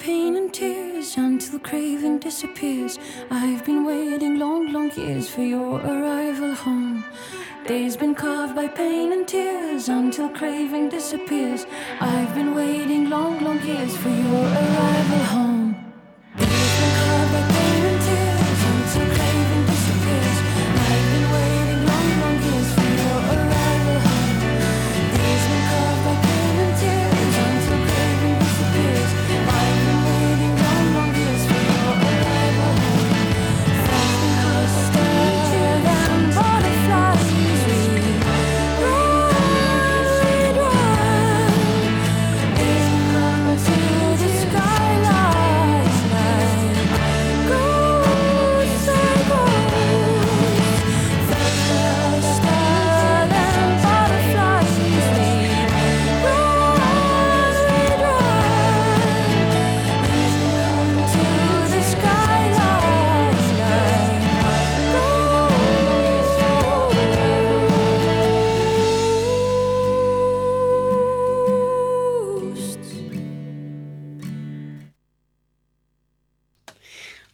pain and tears until craving disappears. I've been waiting long, long years for your arrival home. Days been carved by pain and tears until craving disappears. I've been waiting long, long years for your arrival home.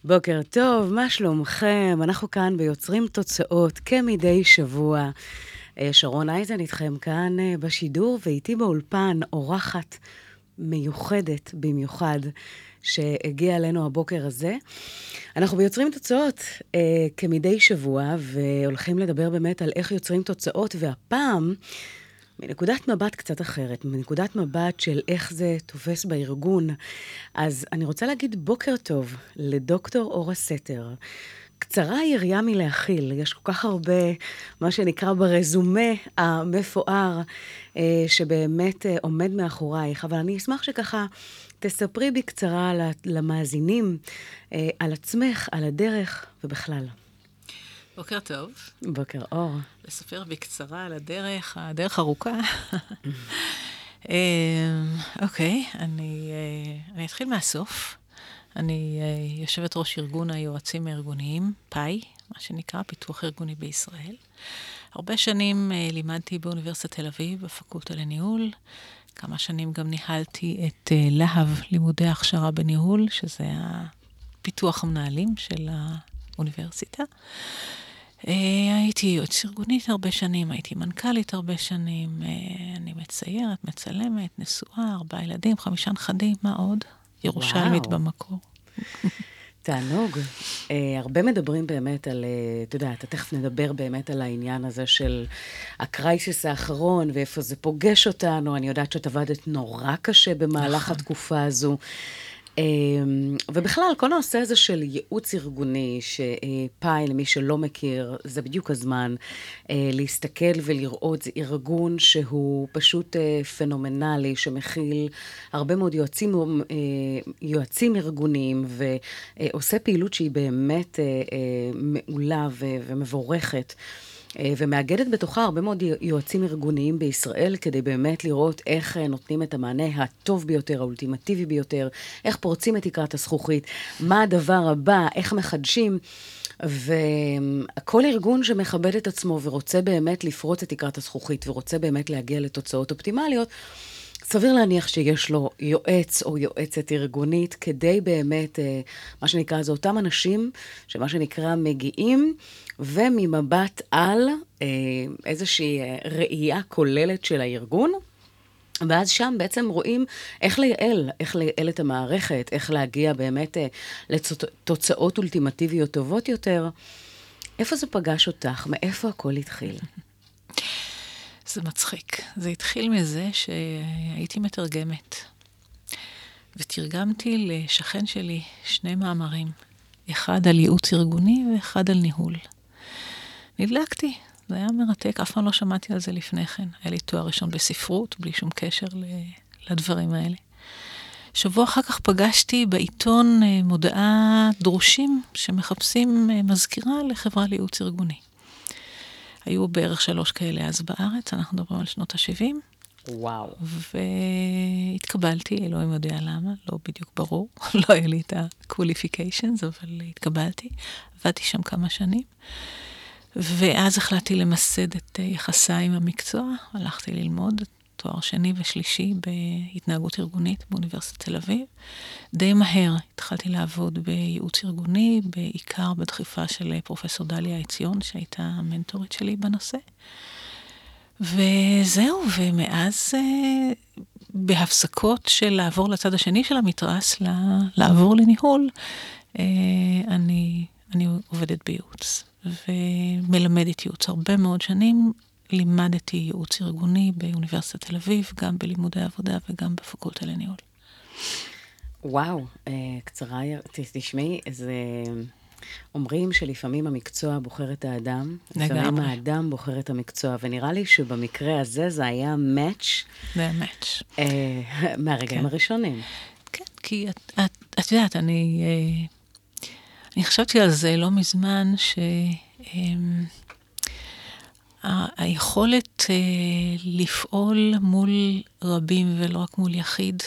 בוקר טוב, מה שלומכם? אנחנו כאן ביוצרים תוצאות כמדי שבוע. אה, שרון אייזן איתכם כאן אה, בשידור, ואיתי באולפן אורחת מיוחדת במיוחד שהגיעה אלינו הבוקר הזה. אנחנו ביוצרים תוצאות אה, כמדי שבוע, והולכים לדבר באמת על איך יוצרים תוצאות, והפעם... מנקודת מבט קצת אחרת, מנקודת מבט של איך זה תופס בארגון. אז אני רוצה להגיד בוקר טוב לדוקטור אורה סתר. קצרה היריעה מלהכיל, יש כל כך הרבה, מה שנקרא ברזומה המפואר, אה, שבאמת אה, עומד מאחורייך, אבל אני אשמח שככה תספרי בקצרה למאזינים אה, על עצמך, על הדרך ובכלל. בוקר טוב. בוקר אור. לספר בקצרה על הדרך, הדרך ארוכה. אמ, אוקיי, אני, אה, אני אתחיל מהסוף. אני אה, יושבת ראש ארגון היועצים הארגוניים, פאי, מה שנקרא פיתוח ארגוני בישראל. הרבה שנים אה, לימדתי באוניברסיטת תל אביב, בפקולטה לניהול. כמה שנים גם ניהלתי את להב, לימודי הכשרה בניהול, שזה הפיתוח המנהלים של האוניברסיטה. אה, הייתי יועץ ארגונית הרבה שנים, הייתי מנכ"לית הרבה שנים, אה, אני מציירת, מצלמת, נשואה, ארבעה ילדים, חמישה נכדים, מה עוד? ירושלמית במקור. תענוג. Uh, הרבה מדברים באמת על, uh, אתה יודע, אתה תכף נדבר באמת על העניין הזה של הקרייסיס האחרון ואיפה זה פוגש אותנו. אני יודעת שאת עבדת נורא קשה במהלך נכון. התקופה הזו. אמ, ובכלל, כל הנושא הזה של ייעוץ ארגוני, שפאי, למי שלא מכיר, זה בדיוק הזמן אה, להסתכל ולראות, זה ארגון שהוא פשוט אה, פנומנלי, שמכיל הרבה מאוד יועצים, אה, יועצים ארגוניים, ועושה פעילות שהיא באמת מעולה ומבורכת. אה, ומאגדת בתוכה הרבה מאוד יועצים ארגוניים בישראל, כדי באמת לראות איך אה, נותנים את המענה הטוב ביותר, האולטימטיבי ביותר, איך פורצים את תקרת הזכוכית, מה הדבר הבא, איך מחדשים. וכל ארגון שמכבד את עצמו ורוצה באמת לפרוץ את תקרת הזכוכית ורוצה באמת להגיע לתוצאות אופטימליות, סביר להניח שיש לו יועץ או יועצת ארגונית כדי באמת, אה, מה שנקרא, זה אותם אנשים שמה שנקרא מגיעים וממבט על אה, איזושהי אה, ראייה כוללת של הארגון. ואז שם בעצם רואים איך לייעל, איך לייעל את המערכת, איך להגיע באמת לתוצאות אולטימטיביות טובות יותר. איפה זה פגש אותך? מאיפה הכל התחיל? זה מצחיק. זה התחיל מזה שהייתי מתרגמת. ותרגמתי לשכן שלי שני מאמרים, אחד על ייעוץ ארגוני ואחד על ניהול. נדלקתי, זה היה מרתק, אף פעם לא שמעתי על זה לפני כן. היה לי תואר ראשון בספרות, בלי שום קשר לדברים האלה. שבוע אחר כך פגשתי בעיתון אה, מודעה דרושים שמחפשים אה, מזכירה לחברה לייעוץ ארגוני. היו בערך שלוש כאלה אז בארץ, אנחנו מדברים על שנות ה-70. וואו. והתקבלתי, אלוהים יודע למה, לא בדיוק ברור, לא היה לי את ה-qualifications, אבל התקבלתי. עבדתי שם כמה שנים. ואז החלטתי למסד את יחסיי עם המקצוע, הלכתי ללמוד תואר שני ושלישי בהתנהגות ארגונית באוניברסיטת תל אביב. די מהר התחלתי לעבוד בייעוץ ארגוני, בעיקר בדחיפה של פרופסור דליה עציון, שהייתה המנטורית שלי בנושא. וזהו, ומאז אה, בהפסקות של לעבור לצד השני של המתרס, לעבור לניהול, אה, אני, אני עובדת בייעוץ. ומלמדת ייעוץ הרבה מאוד שנים. לימדתי ייעוץ ארגוני באוניברסיטת תל אביב, גם בלימודי עבודה וגם בפקולטה לניהול. וואו, אה, קצרה, תשמעי, זה... אומרים שלפעמים המקצוע בוחר את האדם, לגמרי. לפעמים האדם בוחר את המקצוע, ונראה לי שבמקרה הזה זה היה מאץ'. זה היה מאץ'. אה, מהרגעים כן. הראשונים. כן, כי את, את, את יודעת, אני... אה, אני חשבתי על זה לא מזמן, שהיכולת אה, לפעול מול רבים ולא רק מול יחיד,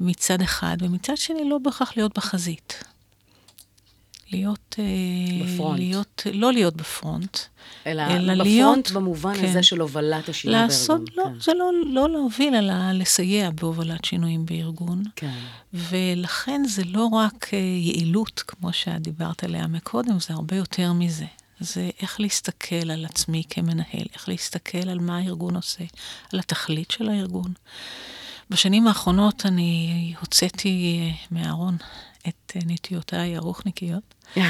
מצד אחד, ומצד שני לא בהכרח להיות בחזית. להיות... אה, בפרונט. להיות, לא להיות בפרונט, אלא, אלא בפרונט להיות... במובן כן, הזה של הובלת השינוי לעשות, בארגון. לא, כן. זה לא, לא להוביל, אלא לסייע בהובלת שינויים בארגון. כן. ולכן זה לא רק אה, יעילות, כמו שאת דיברת עליה מקודם, זה הרבה יותר מזה. זה איך להסתכל על עצמי כמנהל, איך להסתכל על מה הארגון עושה, על התכלית של הארגון. בשנים האחרונות אני הוצאתי אה, מהארון את אה, נטיותיי הרוחניקיות. אה,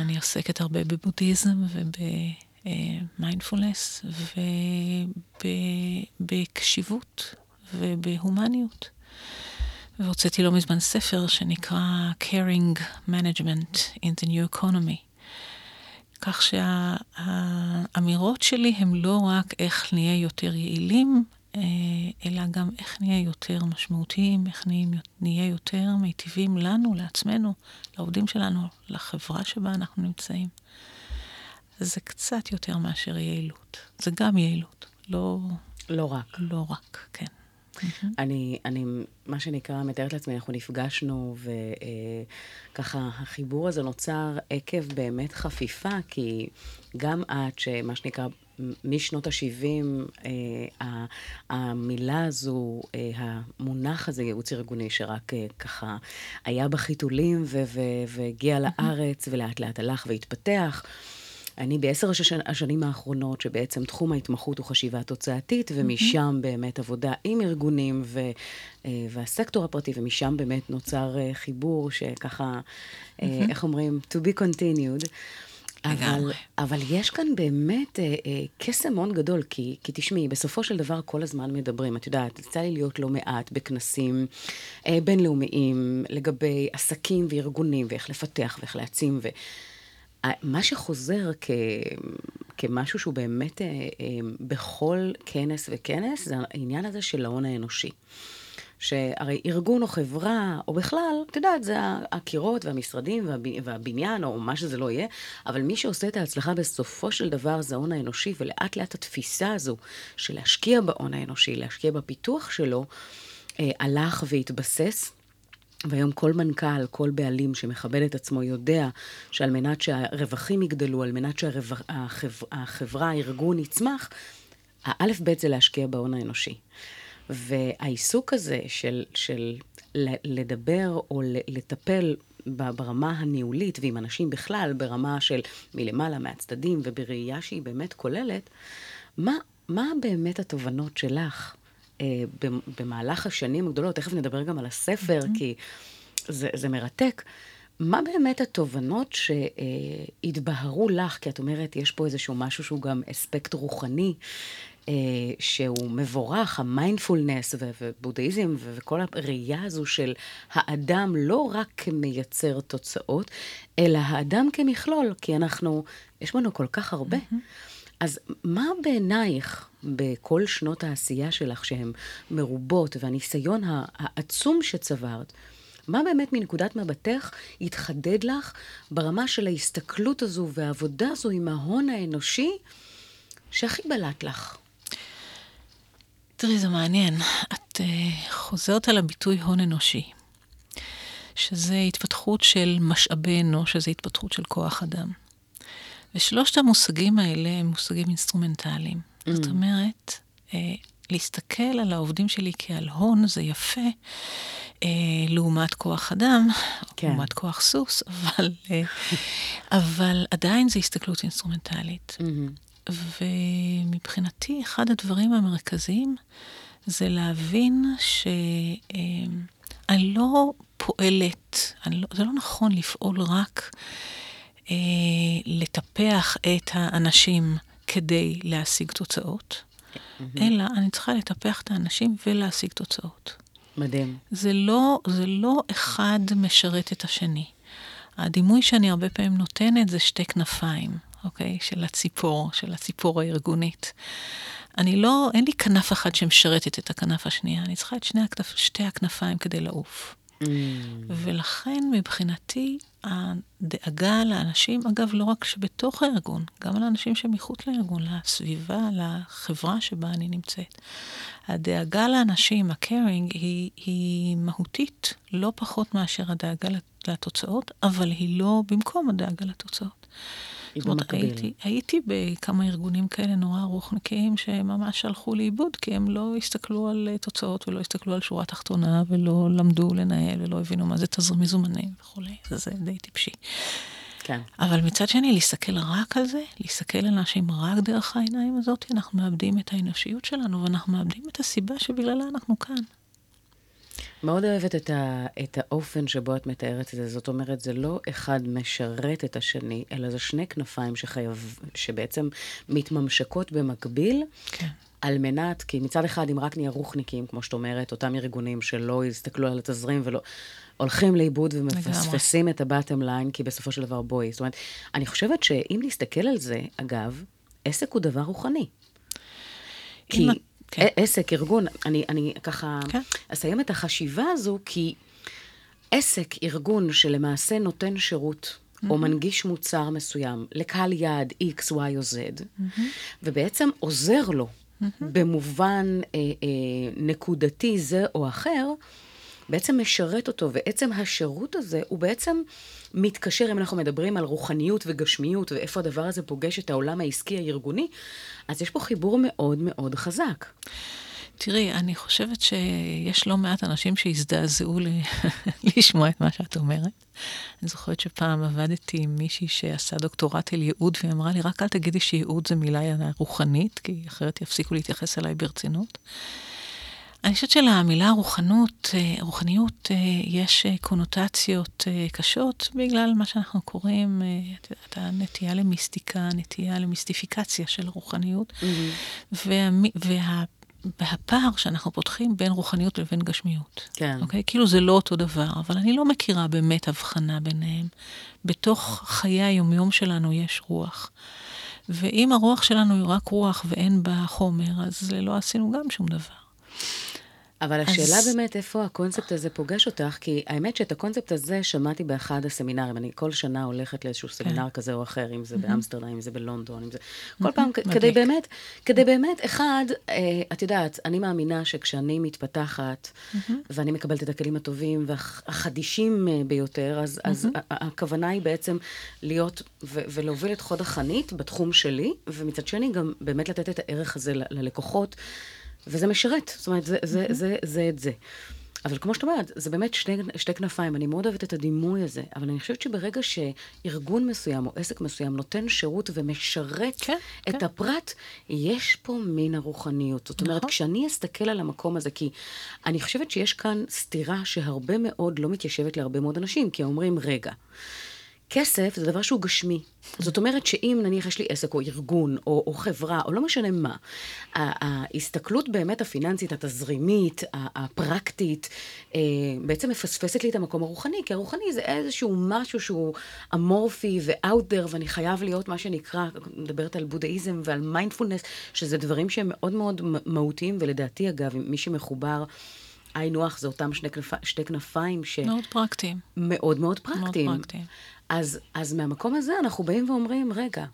אני עוסקת הרבה בבודהיזם ובמיינדפולנס ובקשיבות ובהומניות. והוצאתי לא מזמן ספר שנקרא Caring Management in the New Economy. כך שהאמירות שלי הן לא רק איך נהיה יותר יעילים, אה, אלא גם איך נהיה יותר משמעותיים, איך נהיה יותר מיטיבים לנו, לעצמנו, לעובדים שלנו, לחברה שבה אנחנו נמצאים. זה קצת יותר מאשר יעילות. זה גם יעילות, לא... לא רק. לא רק, כן. אני, אני, מה שנקרא, מתארת לעצמי, אנחנו נפגשנו, וככה אה, החיבור הזה נוצר עקב באמת חפיפה, כי גם את, שמה שנקרא, משנות ה-70, אה, המילה הזו, אה, המונח הזה, ייעוץ ארגוני, שרק אה, ככה היה בחיתולים והגיע לארץ, ולאט לאט הלך והתפתח. אני בעשר השנ... השנים האחרונות, שבעצם תחום ההתמחות הוא חשיבה תוצאתית, ומשם באמת עבודה עם ארגונים ו... והסקטור הפרטי, ומשם באמת נוצר חיבור שככה, איך אומרים? to be continued. אבל, אבל יש כאן באמת אה, אה, קסם מאוד גדול, כי, כי תשמעי, בסופו של דבר כל הזמן מדברים. את יודעת, יצא לי להיות לא מעט בכנסים אה, בינלאומיים לגבי עסקים וארגונים, ואיך לפתח ואיך להעצים. ומה שחוזר כ, כמשהו שהוא באמת אה, אה, בכל כנס וכנס, זה העניין הזה של ההון האנושי. שהרי ארגון או חברה, או בכלל, את יודעת, זה הקירות והמשרדים והבניין, או מה שזה לא יהיה, אבל מי שעושה את ההצלחה בסופו של דבר זה ההון האנושי, ולאט לאט התפיסה הזו של להשקיע בהון האנושי, להשקיע בפיתוח שלו, אה, הלך והתבסס. והיום כל מנכ"ל, כל בעלים שמכבד את עצמו יודע שעל מנת שהרווחים יגדלו, על מנת שהחברה, הארגון יצמח, האלף בית זה להשקיע בהון האנושי. והעיסוק הזה של, של לדבר או לטפל ברמה הניהולית ועם אנשים בכלל, ברמה של מלמעלה, מהצדדים, ובראייה שהיא באמת כוללת, מה, מה באמת התובנות שלך במהלך השנים הגדולות? תכף נדבר גם על הספר, mm-hmm. כי זה, זה מרתק. מה באמת התובנות שהתבהרו לך? כי את אומרת, יש פה איזשהו משהו שהוא גם אספקט רוחני, אה, שהוא מבורך, המיינדפולנס ובודהיזם וכל הראייה הזו של האדם לא רק כמייצר תוצאות, אלא האדם כמכלול, כי אנחנו, יש בנו כל כך הרבה. Mm-hmm. אז מה בעינייך, בכל שנות העשייה שלך, שהן מרובות, והניסיון העצום שצברת, מה באמת מנקודת מבטך התחדד לך ברמה של ההסתכלות הזו והעבודה הזו עם ההון האנושי שהכי בלט לך? תראי, זה מעניין. את uh, חוזרת על הביטוי הון אנושי, שזה התפתחות של משאבי אנוש, שזה התפתחות של כוח אדם. ושלושת המושגים האלה הם מושגים אינסטרומנטליים. Mm. זאת אומרת, uh, להסתכל על העובדים שלי כעל הון זה יפה, uh, לעומת כוח אדם, כן. לעומת כוח סוס, אבל, uh, אבל עדיין זו הסתכלות אינסטרומנטלית. Mm-hmm. ומבחינתי, אחד הדברים המרכזיים זה להבין שאני לא פועלת, לא, זה לא נכון לפעול רק אה, לטפח את האנשים כדי להשיג תוצאות, mm-hmm. אלא אני צריכה לטפח את האנשים ולהשיג תוצאות. מדהים. זה לא, זה לא אחד משרת את השני. הדימוי שאני הרבה פעמים נותנת זה שתי כנפיים. אוקיי? של הציפור, של הציפור הארגונית. אני לא, אין לי כנף אחת שמשרתת את הכנף השנייה, אני צריכה את שני הכנף, שתי הכנפיים כדי לעוף. Mm. ולכן מבחינתי הדאגה לאנשים, אגב, לא רק שבתוך הארגון, גם על האנשים שמחוץ לארגון, לסביבה, לחברה שבה אני נמצאת. הדאגה לאנשים, ה-caring, היא, היא מהותית לא פחות מאשר הדאגה לתוצאות, אבל היא לא במקום הדאגה לתוצאות. במקביל. הייתי, הייתי בכמה ארגונים כאלה נורא רוחנקיים שממש הלכו לאיבוד, כי הם לא הסתכלו על אה, תוצאות ולא הסתכלו על שורה תחתונה ולא למדו לנהל ולא הבינו מה זה תזרים מזומנים וכולי. זה, זה די טיפשי. כן. אבל מצד שני, להסתכל רק על זה, להסתכל על אנשים רק דרך העיניים הזאת, אנחנו מאבדים את האנושיות שלנו, ואנחנו מאבדים את הסיבה שבגללה אנחנו כאן. מאוד אוהבת את, ה, את האופן שבו את מתארת את זה. זאת אומרת, זה לא אחד משרת את השני, אלא זה שני כנפיים שחייב, שבעצם מתממשקות במקביל. כן. על מנת, כי מצד אחד, אם רק נהיה רוחניקים, כמו שאת אומרת, אותם ארגונים שלא יסתכלו על התזרים ולא... הולכים לאיבוד ומפספסים את הבטם ליין, כי בסופו של דבר בואי. זאת אומרת, אני חושבת שאם נסתכל על זה, אגב, עסק הוא דבר רוחני. כי כן. עסק, ארגון, אני, אני ככה כן. אסיים את החשיבה הזו, כי עסק, ארגון שלמעשה נותן שירות, mm-hmm. או מנגיש מוצר מסוים לקהל יעד X, Y או Z, mm-hmm. ובעצם עוזר לו mm-hmm. במובן אה, אה, נקודתי זה או אחר, בעצם משרת אותו, ועצם השירות הזה הוא בעצם מתקשר, אם אנחנו מדברים על רוחניות וגשמיות, ואיפה הדבר הזה פוגש את העולם העסקי הארגוני, אז יש פה חיבור מאוד מאוד חזק. תראי, אני חושבת שיש לא מעט אנשים שהזדעזעו לשמוע את מה שאת אומרת. אני זוכרת שפעם עבדתי עם מישהי שעשה דוקטורט על ייעוד, והיא אמרה לי, רק אל תגידי שייעוד זה מילה רוחנית, כי אחרת יפסיקו להתייחס אליי ברצינות. אני חושבת שלמילה רוחנות, אה, רוחניות, אה, יש אה, קונוטציות קשות בגלל מה שאנחנו קוראים, את יודעת, הנטייה למיסטיקה, נטייה למיסטיפיקציה של רוחניות, mm-hmm. וה, וה, והפער שאנחנו פותחים בין רוחניות לבין גשמיות. כן. אוקיי? כאילו זה לא אותו דבר, אבל אני לא מכירה באמת הבחנה ביניהם. בתוך חיי היומיום שלנו יש רוח. ואם הרוח שלנו היא רק רוח ואין בה חומר, אז לא עשינו גם שום דבר. אבל השאלה אז... באמת איפה הקונספט הזה פוגש אותך, כי האמת שאת הקונספט הזה שמעתי באחד הסמינרים. אני כל שנה הולכת לאיזשהו סמינר כן. כזה או אחר, אם זה mm-hmm. באמסטרדם, אם זה בלונדון, אם זה... כל mm-hmm. פעם, מדליק. כדי באמת, כדי באמת, אחד, אה, את יודעת, אני מאמינה שכשאני מתפתחת, mm-hmm. ואני מקבלת את הכלים הטובים והחדישים אה, ביותר, אז, mm-hmm. אז הכוונה היא בעצם להיות ו- ולהוביל את חוד החנית בתחום שלי, ומצד שני גם באמת לתת את הערך הזה ל- ללקוחות. וזה משרת, זאת אומרת, זה, זה, זה, זה, זה את זה. אבל כמו שאת אומרת, זה באמת שני, שתי כנפיים, אני מאוד אוהבת את הדימוי הזה, אבל אני חושבת שברגע שארגון מסוים או עסק מסוים נותן שירות ומשרת כן, את כן. הפרט, יש פה מין הרוחניות. זאת אומרת, נכון. כשאני אסתכל על המקום הזה, כי אני חושבת שיש כאן סתירה שהרבה מאוד לא מתיישבת להרבה מאוד אנשים, כי אומרים, רגע, כסף זה דבר שהוא גשמי. זאת אומרת שאם נניח יש לי עסק או ארגון או, או חברה או לא משנה מה, ההסתכלות באמת הפיננסית, התזרימית, הפרקטית, אה, בעצם מפספסת לי את המקום הרוחני, כי הרוחני זה איזשהו משהו שהוא אמורפי there, ואני חייב להיות מה שנקרא, מדברת על בודהיזם ועל מיינדפולנס, שזה דברים שהם מאוד מאוד מהותיים, ולדעתי אגב, מי שמחובר... היינו הך, זה אותם שני, כנפ... שתי כנפיים ש... מאוד פרקטיים. מאוד מאוד פרקטיים. מאוד פרקטיים. אז, אז מהמקום הזה אנחנו באים ואומרים, רגע,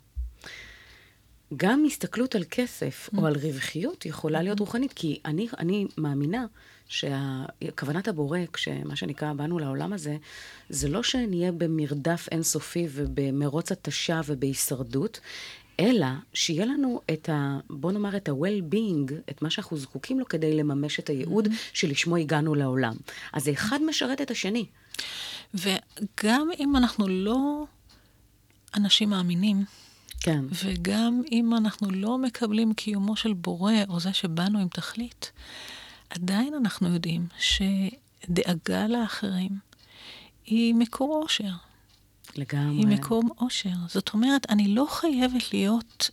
גם הסתכלות על כסף mm. או על רווחיות יכולה להיות רוחנית, כי אני, אני מאמינה שכוונת הבורא, כשמה שנקרא, באנו לעולם הזה, זה לא שנהיה במרדף אינסופי ובמרוץ התשה ובהישרדות, אלא שיהיה לנו את ה... בוא נאמר את ה-well-being, את מה שאנחנו זקוקים לו כדי לממש את הייעוד mm-hmm. שלשמו הגענו לעולם. אז אחד משרת את השני. וגם אם אנחנו לא אנשים מאמינים, כן. וגם אם אנחנו לא מקבלים קיומו של בורא, או זה שבאנו עם תכלית, עדיין אנחנו יודעים שדאגה לאחרים היא מקור אושר. לגמרי. היא מקום אושר. זאת אומרת, אני לא חייבת להיות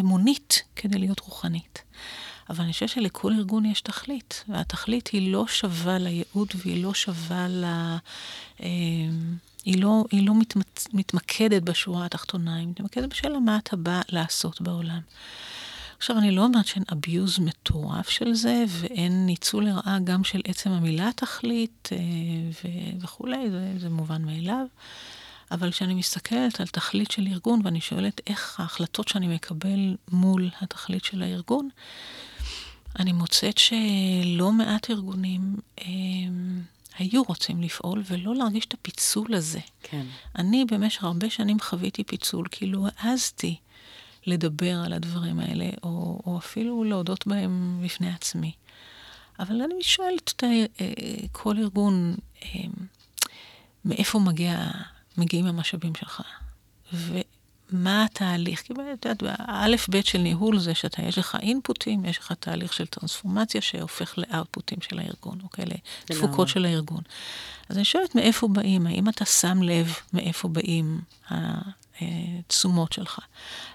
אמונית כדי להיות רוחנית. אבל אני חושבת שלכל ארגון יש תכלית, והתכלית היא לא שווה לייעוד והיא לא שווה ל... אה, היא לא, היא לא מתמצ... מתמקדת בשורה התחתונה, היא מתמקדת בשאלה מה אתה בא לעשות בעולם. עכשיו, אני לא אומרת שאין abuse מטורף של זה, ואין ניצול לרעה גם של עצם המילה תכלית אה, ו- וכולי, זה, זה מובן מאליו. אבל כשאני מסתכלת על תכלית של ארגון, ואני שואלת איך ההחלטות שאני מקבל מול התכלית של הארגון, אני מוצאת שלא מעט ארגונים הם, אמ, היו רוצים לפעול ולא להרגיש את הפיצול הזה. כן. אני במשך הרבה שנים חוויתי פיצול, כאילו העזתי לדבר על הדברים האלה, או, או אפילו להודות בהם בפני עצמי. אבל אני שואלת את אה, כל ארגון, אמ, מאיפה מגיע, מגיעים המשאבים שלך? ומה התהליך? כי את יודעת, האלף-בית של ניהול זה שאתה, יש לך אינפוטים, יש לך תהליך של טרנספורמציה שהופך לאאוטפוטים של הארגון, אוקיי? לתפוקות של הארגון. אז אני שואלת מאיפה באים, האם אתה שם לב מאיפה באים התשומות שלך?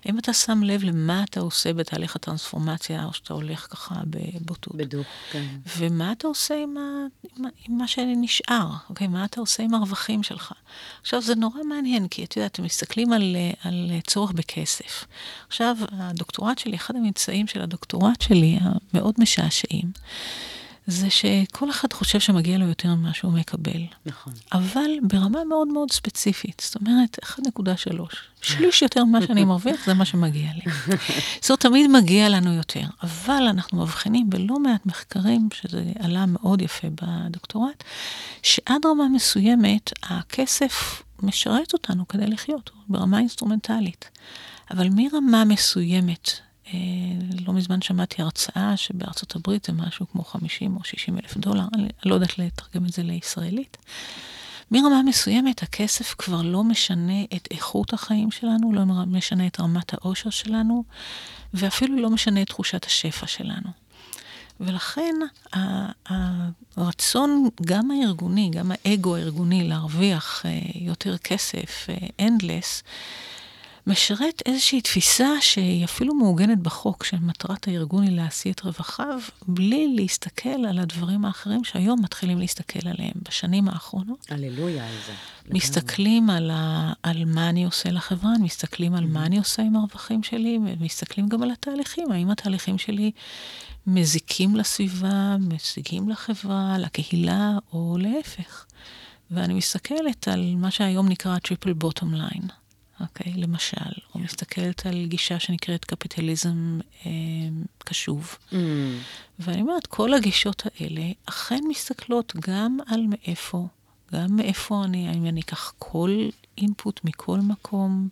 האם אתה שם לב למה אתה עושה בתהליך הטרנספורמציה, או שאתה הולך ככה בבוטות? בדוק, כן. ומה אתה עושה עם, ה, עם, עם מה שנשאר, אוקיי? מה אתה עושה עם הרווחים שלך? עכשיו, זה נורא מעניין, כי את יודעת, אתם מסתכלים על, על צורך בכסף. עכשיו, הדוקטורט שלי, אחד הממצאים של הדוקטורט שלי, המאוד משעשעים, זה שכל אחד חושב שמגיע לו יותר ממה שהוא מקבל. נכון. אבל ברמה מאוד מאוד ספציפית. זאת אומרת, 1.3. שליש יותר ממה שאני מרוויח, זה מה שמגיע לי. זאת אומרת, תמיד מגיע לנו יותר. אבל אנחנו מבחינים בלא מעט מחקרים, שזה עלה מאוד יפה בדוקטורט, שעד רמה מסוימת, הכסף משרת אותנו כדי לחיות, ברמה אינסטרומנטלית. אבל מרמה מסוימת, לא מזמן שמעתי הרצאה שבארצות הברית זה משהו כמו 50 או 60 אלף דולר, אני לא יודעת לתרגם את זה לישראלית. מרמה מסוימת הכסף כבר לא משנה את איכות החיים שלנו, לא משנה את רמת האושר שלנו, ואפילו לא משנה את תחושת השפע שלנו. ולכן הרצון, גם הארגוני, גם האגו הארגוני להרוויח יותר כסף, endless, משרת איזושהי תפיסה שהיא אפילו מעוגנת בחוק, שמטרת הארגון היא להשיא את רווחיו, בלי להסתכל על הדברים האחרים שהיום מתחילים להסתכל עליהם בשנים האחרונות. הללויה על זה. מסתכלים על, ה, על מה אני עושה לחברה, מסתכלים על מה אני עושה עם הרווחים שלי, ומסתכלים גם על התהליכים, האם התהליכים שלי מזיקים לסביבה, מזיקים לחברה, לקהילה, או להפך. ואני מסתכלת על מה שהיום נקרא triple bottom line. אוקיי? למשל, או מסתכלת על גישה שנקראת קפיטליזם אה, קשוב. Mm. ואני אומרת, כל הגישות האלה אכן מסתכלות גם על מאיפה, גם מאיפה אני, האם אני אקח כל אינפוט מכל מקום,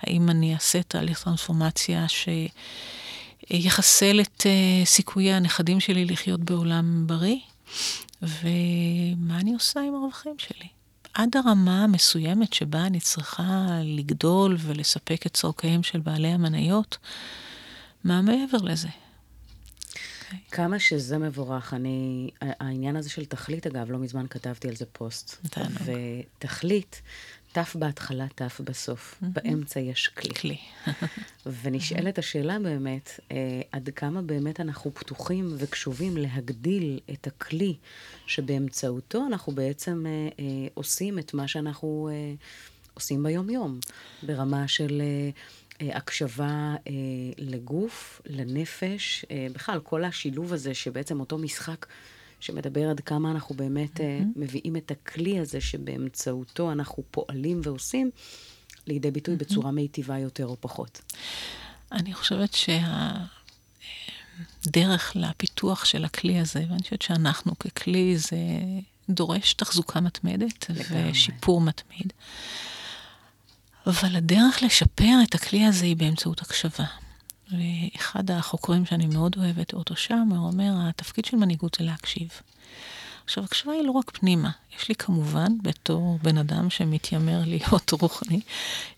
האם אני אעשה תהליך טרנספורמציה שיחסל את uh, סיכויי הנכדים שלי לחיות בעולם בריא, ומה אני עושה עם הרווחים שלי. עד הרמה המסוימת שבה אני צריכה לגדול ולספק את צורכיהם של בעלי המניות, מה מעבר לזה? Okay. כמה שזה מבורך. אני, העניין הזה של תכלית, אגב, לא מזמן כתבתי על זה פוסט. ותכלית, תף בהתחלה, תף בסוף. Mm-hmm. באמצע יש כלי. כלי. ונשאלת השאלה באמת, אה, עד כמה באמת אנחנו פתוחים וקשובים להגדיל את הכלי שבאמצעותו אנחנו בעצם אה, אה, עושים את מה שאנחנו אה, עושים ביום-יום, ברמה של... אה, הקשבה אה, לגוף, לנפש, אה, בכלל, כל השילוב הזה שבעצם אותו משחק שמדבר עד כמה אנחנו באמת mm-hmm. מביאים את הכלי הזה שבאמצעותו אנחנו פועלים ועושים לידי ביטוי mm-hmm. בצורה מיטיבה יותר או פחות. אני חושבת שהדרך לפיתוח של הכלי הזה, ואני חושבת שאנחנו ככלי, זה דורש תחזוקה מתמדת לגמרי. ושיפור מתמיד. אבל הדרך לשפר את הכלי הזה היא באמצעות הקשבה. ואחד החוקרים שאני מאוד אוהבת, אוטו שמר, אומר, התפקיד של מנהיגות זה להקשיב. עכשיו, הקשבה היא לא רק פנימה. יש לי כמובן, בתור בן אדם שמתיימר להיות רוחני,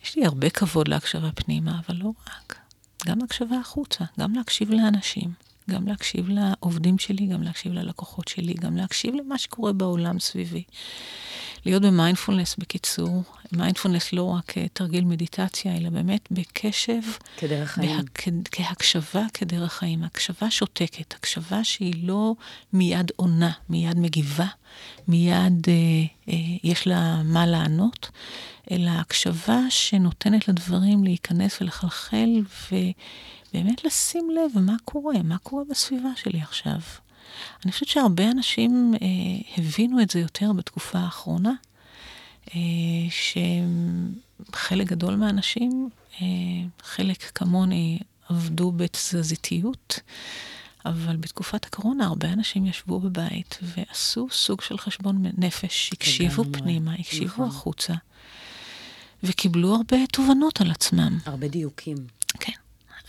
יש לי הרבה כבוד להקשבה פנימה, אבל לא רק. גם הקשבה החוצה, גם להקשיב לאנשים, גם להקשיב לעובדים שלי, גם להקשיב ללקוחות שלי, גם להקשיב למה שקורה בעולם סביבי. להיות במיינדפולנס בקיצור, מיינדפולנס לא רק תרגיל מדיטציה, אלא באמת בקשב. כדרך חיים. בה, כהקשבה כדרך חיים, הקשבה שותקת, הקשבה שהיא לא מיד עונה, מיד מגיבה, מיד אה, אה, יש לה מה לענות, אלא הקשבה שנותנת לדברים להיכנס ולחלחל, ובאמת לשים לב מה קורה, מה קורה בסביבה שלי עכשיו. אני חושבת שהרבה אנשים אה, הבינו את זה יותר בתקופה האחרונה, אה, שחלק גדול מהאנשים, אה, חלק כמוני, עבדו בתזזיתיות, אבל בתקופת הקורונה הרבה אנשים ישבו בבית ועשו סוג של חשבון נפש, הקשיבו פנימה, הקשיבו נכון. החוצה, וקיבלו הרבה תובנות על עצמם. הרבה דיוקים. כן.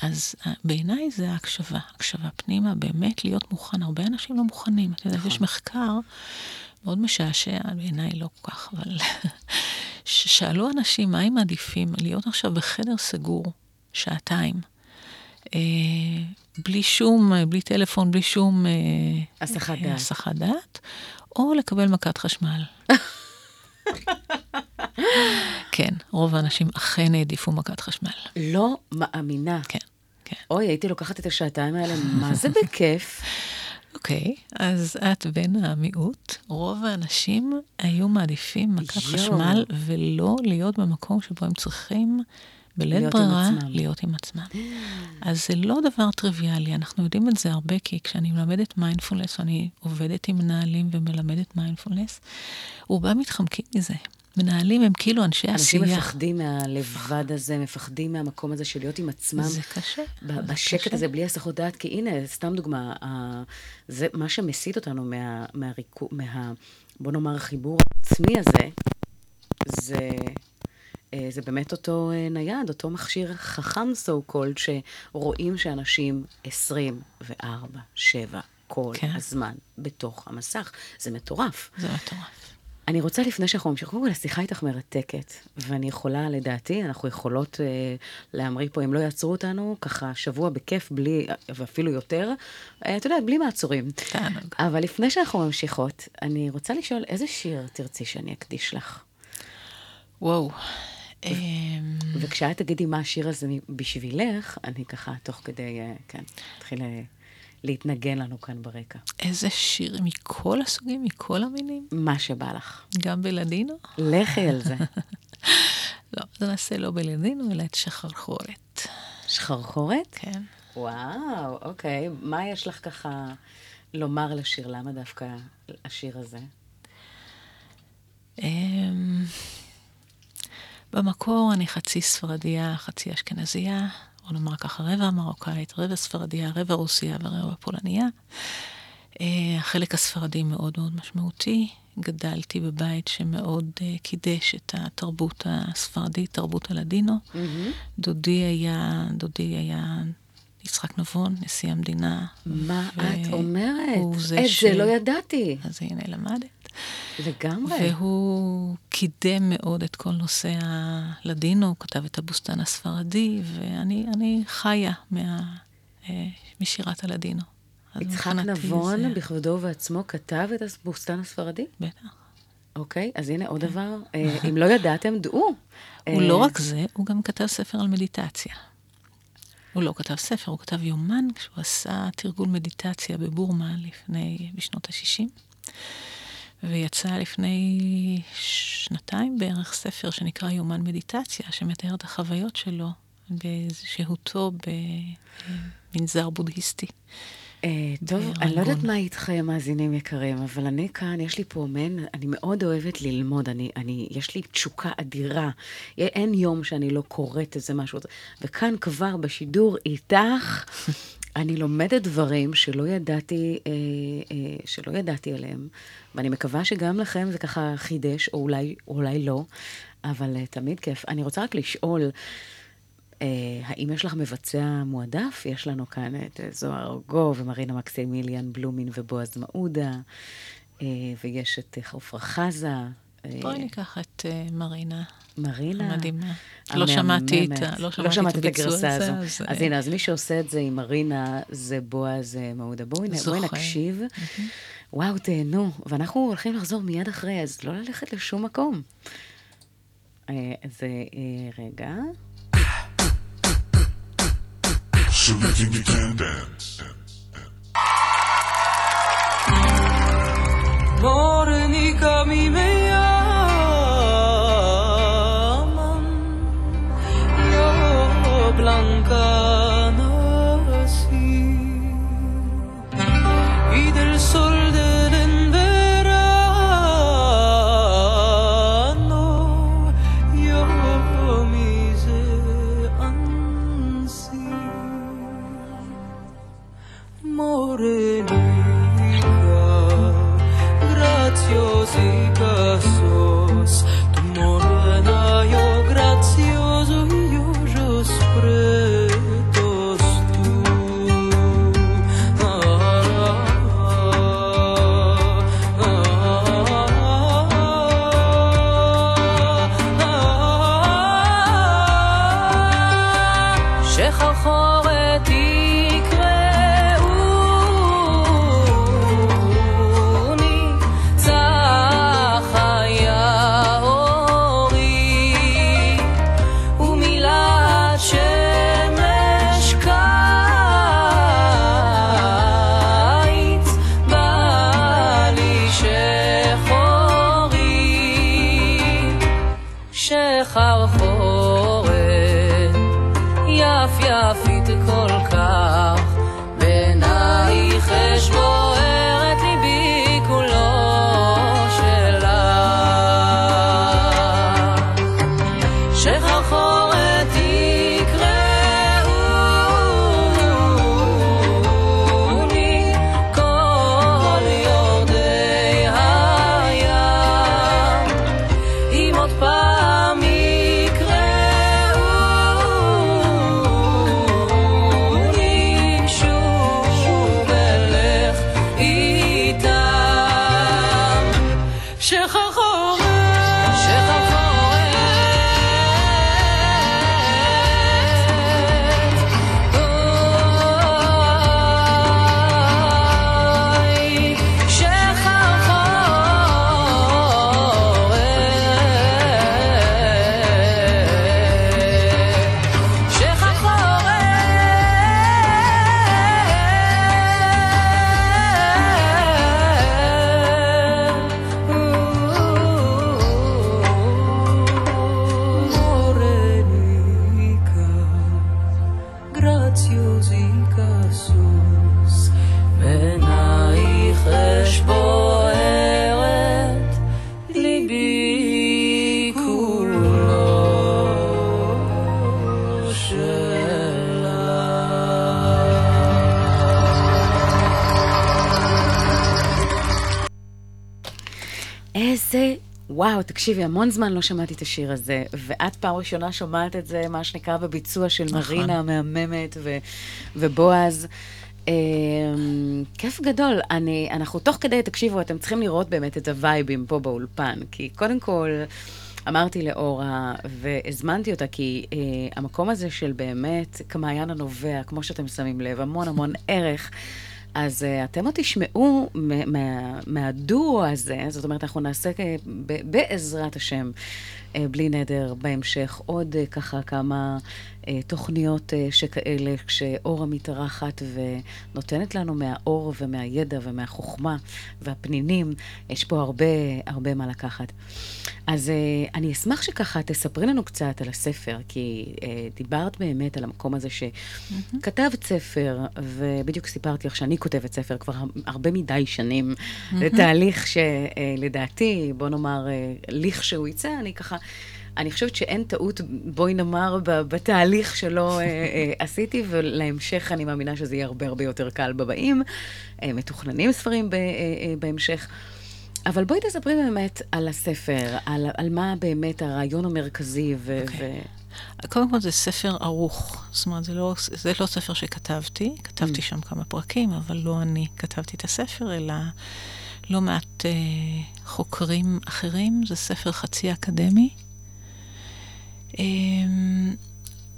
אז אה, בעיניי זה ההקשבה, הקשבה פנימה, באמת להיות מוכן. הרבה אנשים לא מוכנים. אתה יודע, יש נכון. מחקר מאוד משעשע, בעיניי לא כל כך, אבל ששאלו אנשים מה הם מעדיפים, להיות עכשיו בחדר סגור שעתיים, אה, בלי שום, אה, בלי טלפון, בלי שום... אה, הסחת אה, דעת. הסחת דעת, או לקבל מכת חשמל. כן, רוב האנשים אכן העדיפו מכת חשמל. לא מאמינה. כן, כן. אוי, הייתי לוקחת את השעתיים האלה, מה זה בכיף? אוקיי, אז את בין המיעוט. רוב האנשים היו מעדיפים מכת יואו. חשמל ולא להיות במקום שבו הם צריכים, בלית ברירה. להיות עם עצמם. אז זה לא דבר טריוויאלי, אנחנו יודעים את זה הרבה, כי כשאני מלמדת מיינדפולנס, אני עובדת עם מנהלים ומלמדת מיינדפולנס, רובם מתחמקים מזה. מנהלים הם כאילו אנשי אנשים עשייה. מפחדים מהלבד הזה, מפחדים מהמקום הזה של להיות עם עצמם. זה קשה. ב- זה בשקט קשה. הזה, בלי הסחות דעת, כי הנה, סתם דוגמה, ה- זה מה שמסיט אותנו מה, מהריקו, מה, בוא נאמר, החיבור העצמי הזה, זה, זה באמת אותו אה, נייד, אותו מכשיר חכם so called, שרואים שאנשים 24, 7, כל כן. הזמן בתוך המסך. זה מטורף. זה מטורף. אני רוצה, לפני שאנחנו ממשיכים, קודם כל, השיחה איתך מרתקת, ואני יכולה, לדעתי, אנחנו יכולות אה, להמריא פה, אם לא יעצרו אותנו, ככה שבוע בכיף, בלי, ואפילו יותר, אה, את יודעת, בלי מעצורים. תענוג. אבל לפני שאנחנו ממשיכות, אני רוצה לשאול, איזה שיר תרצי שאני אקדיש לך? וואו. אמ, וכשאת תגידי מה השיר הזה בשבילך, אני ככה, תוך כדי, אה, כן, אתחיל אה, להתנגן לנו כאן ברקע. איזה שיר מכל הסוגים, מכל המינים? מה שבא לך. גם בלדינו? לכי על זה. לא, אז נעשה לא בלדינו, אלא את שחרחורת. שחרחורת? כן. וואו, אוקיי. מה יש לך ככה לומר לשיר? למה דווקא השיר הזה? במקור אני חצי ספרדיה, חצי אשכנזייה, או נאמר ככה רבע מרוקאית, רבע ספרדיה, רבע רוסיה ורבע פולניה. אה, החלק הספרדי מאוד מאוד משמעותי. גדלתי בבית שמאוד אה, קידש את התרבות הספרדית, תרבות הלדינו. דודי היה, דודי היה יצחק נבון, נשיא המדינה. מה ו- את אומרת? את ש- זה לא ידעתי. אז הנה, למדת. לגמרי. והוא קידם מאוד את כל נושא הלדינו, הוא כתב את הבוסתן הספרדי, ואני אני חיה מה, אה, משירת הלדינו. יצחק נבון, זה- בכבודו ובעצמו, כתב את הבוסתן הספרדי? בטח. אוקיי, אז הנה עוד דבר. אה, אם לא ידעתם, דעו. הוא אה, לא רק זה, הוא גם כתב ספר על מדיטציה. הוא לא כתב ספר, הוא כתב יומן כשהוא עשה תרגול מדיטציה בבורמה לפני, בשנות ה-60. ויצא לפני שנתיים בערך ספר שנקרא יומן מדיטציה, שמתאר את החוויות שלו בשהותו במנזר בודהיסטי. אה, טוב, ברנגון. אני לא יודעת מה איתכם, מאזינים יקרים, אבל אני כאן, יש לי פה מעין, אני מאוד אוהבת ללמוד, אני, אני, יש לי תשוקה אדירה. אין יום שאני לא קוראת איזה משהו. וכאן כבר בשידור איתך, אני לומדת דברים שלא ידעתי, אה, אה, שלא ידעתי עליהם, ואני מקווה שגם לכם זה ככה חידש, או אולי, או אולי לא, אבל אה, תמיד כיף. אני רוצה רק לשאול, האם יש לך מבצע מועדף? יש לנו כאן את זוהר ארגוב ומרינה מקסימיליאן בלומין ובועז מעודה, ויש את חופרה חזה. בואי ניקח את מרינה. מרינה. המדהימה. לא שמעתי את המהממת. לא שמעתי את הביצוע הגרסה הזה, הזו. אז, אז אה, הנה, אז מי שעושה את זה עם מרינה זה בועז אה, מעודה. זוכה. נקשיב. וואו, תהנו. ואנחנו הולכים לחזור מיד אחרי, אז לא ללכת לשום מקום. אה, אז אה, רגע. So you think you can dance? Morenica go. שחרחורת תקשיבי, המון זמן לא שמעתי את השיר הזה, ואת פעם ראשונה שומעת את זה, מה שנקרא, בביצוע של נכון. מרינה המהממת ו- ובועז. אה, כיף גדול. אני, אנחנו תוך כדי, תקשיבו, אתם צריכים לראות באמת את הווייבים פה באולפן, כי קודם כל, אמרתי לאורה, והזמנתי אותה, כי אה, המקום הזה של באמת, כמעיין הנובע, כמו שאתם שמים לב, המון המון ערך. אז uh, אתם עוד תשמעו מה- מה- מהדואו הזה, זאת אומרת, אנחנו נעשה ב- בעזרת השם, בלי נדר, בהמשך, עוד uh, ככה כמה uh, תוכניות שכאלה, כשאורה מתארחת ונותנת לנו מהאור ומהידע ומהחוכמה והפנינים, יש פה הרבה, הרבה מה לקחת. אז אני אשמח שככה תספרי לנו קצת על הספר, כי דיברת באמת על המקום הזה שכתבת ספר, ובדיוק סיפרתי לך שאני כותבת ספר כבר הרבה מדי שנים. זה תהליך שלדעתי, בוא נאמר, אה, לכשהוא יצא, אני ככה... אני חושבת שאין טעות, בואי נאמר, בתהליך שלא אה, אה, עשיתי, ולהמשך אני מאמינה שזה יהיה הרבה הרבה יותר קל בבאים. אה, מתוכננים ספרים בהמשך. אבל בואי תספרי באמת על הספר, על, על מה באמת הרעיון המרכזי, ו... אוקיי. קודם כל זה ספר ערוך, זאת אומרת, זה לא, זה לא ספר שכתבתי, כתבתי שם כמה פרקים, אבל לא אני כתבתי את הספר, אלא לא מעט אה, חוקרים אחרים, זה ספר חצי אקדמי. אה,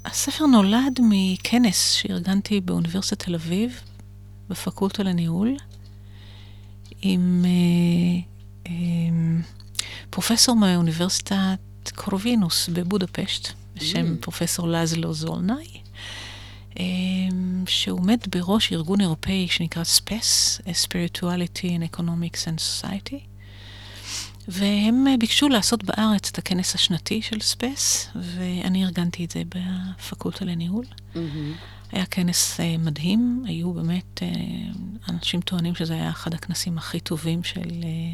הספר נולד מכנס שארגנתי באוניברסיטת תל אביב, בפקולטה לניהול, עם אה, אה, פרופסור מאוניברסיטת קורובינוס בבודפשט, בשם פרופסור לזלו זולנאי, אה, שהוא עומד בראש ארגון אירופאי שנקרא SPES, Spirituality and Economics and Society, והם אה, ביקשו לעשות בארץ את הכנס השנתי של SPES, ואני ארגנתי את זה בפקולטה לניהול. היה כנס uh, מדהים, היו באמת, uh, אנשים טוענים שזה היה אחד הכנסים הכי טובים של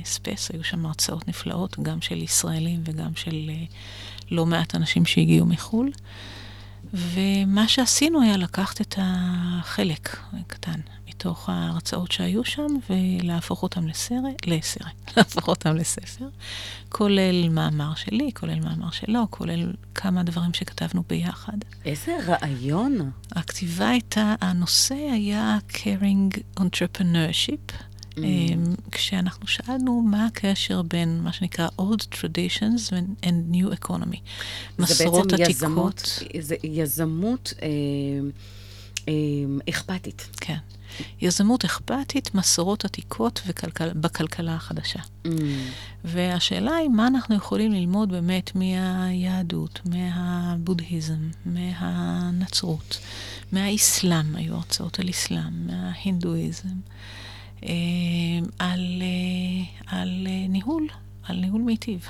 SPES, היו שם הרצאות נפלאות, גם של ישראלים וגם של לא מעט אנשים שהגיעו מחו"ל. ומה שעשינו היה לקחת את החלק הקטן מתוך ההרצאות שהיו שם ולהפוך אותם לסרט, לסרט, להפוך אותם לספר, כולל מאמר שלי, כולל מאמר שלו, כולל כמה דברים שכתבנו ביחד. איזה רעיון. הכתיבה הייתה, הנושא היה caring entrepreneurship, mm. כשאנחנו שאלנו מה הקשר בין מה שנקרא old traditions and new economy. מסורות זה בעצם עתיקות. יזמות, זה יזמות אה, אה, אכפתית. כן. יזמות אכפתית, מסורות עתיקות וכלכל, בכלכלה החדשה. Mm. והשאלה היא מה אנחנו יכולים ללמוד באמת מהיהדות, מהבודהיזם, מהנצרות, מהאסלאם, היו הרצאות על אסלאם, מההינדואיזם, על, אה, על אה, ניהול, על ניהול מיטיב.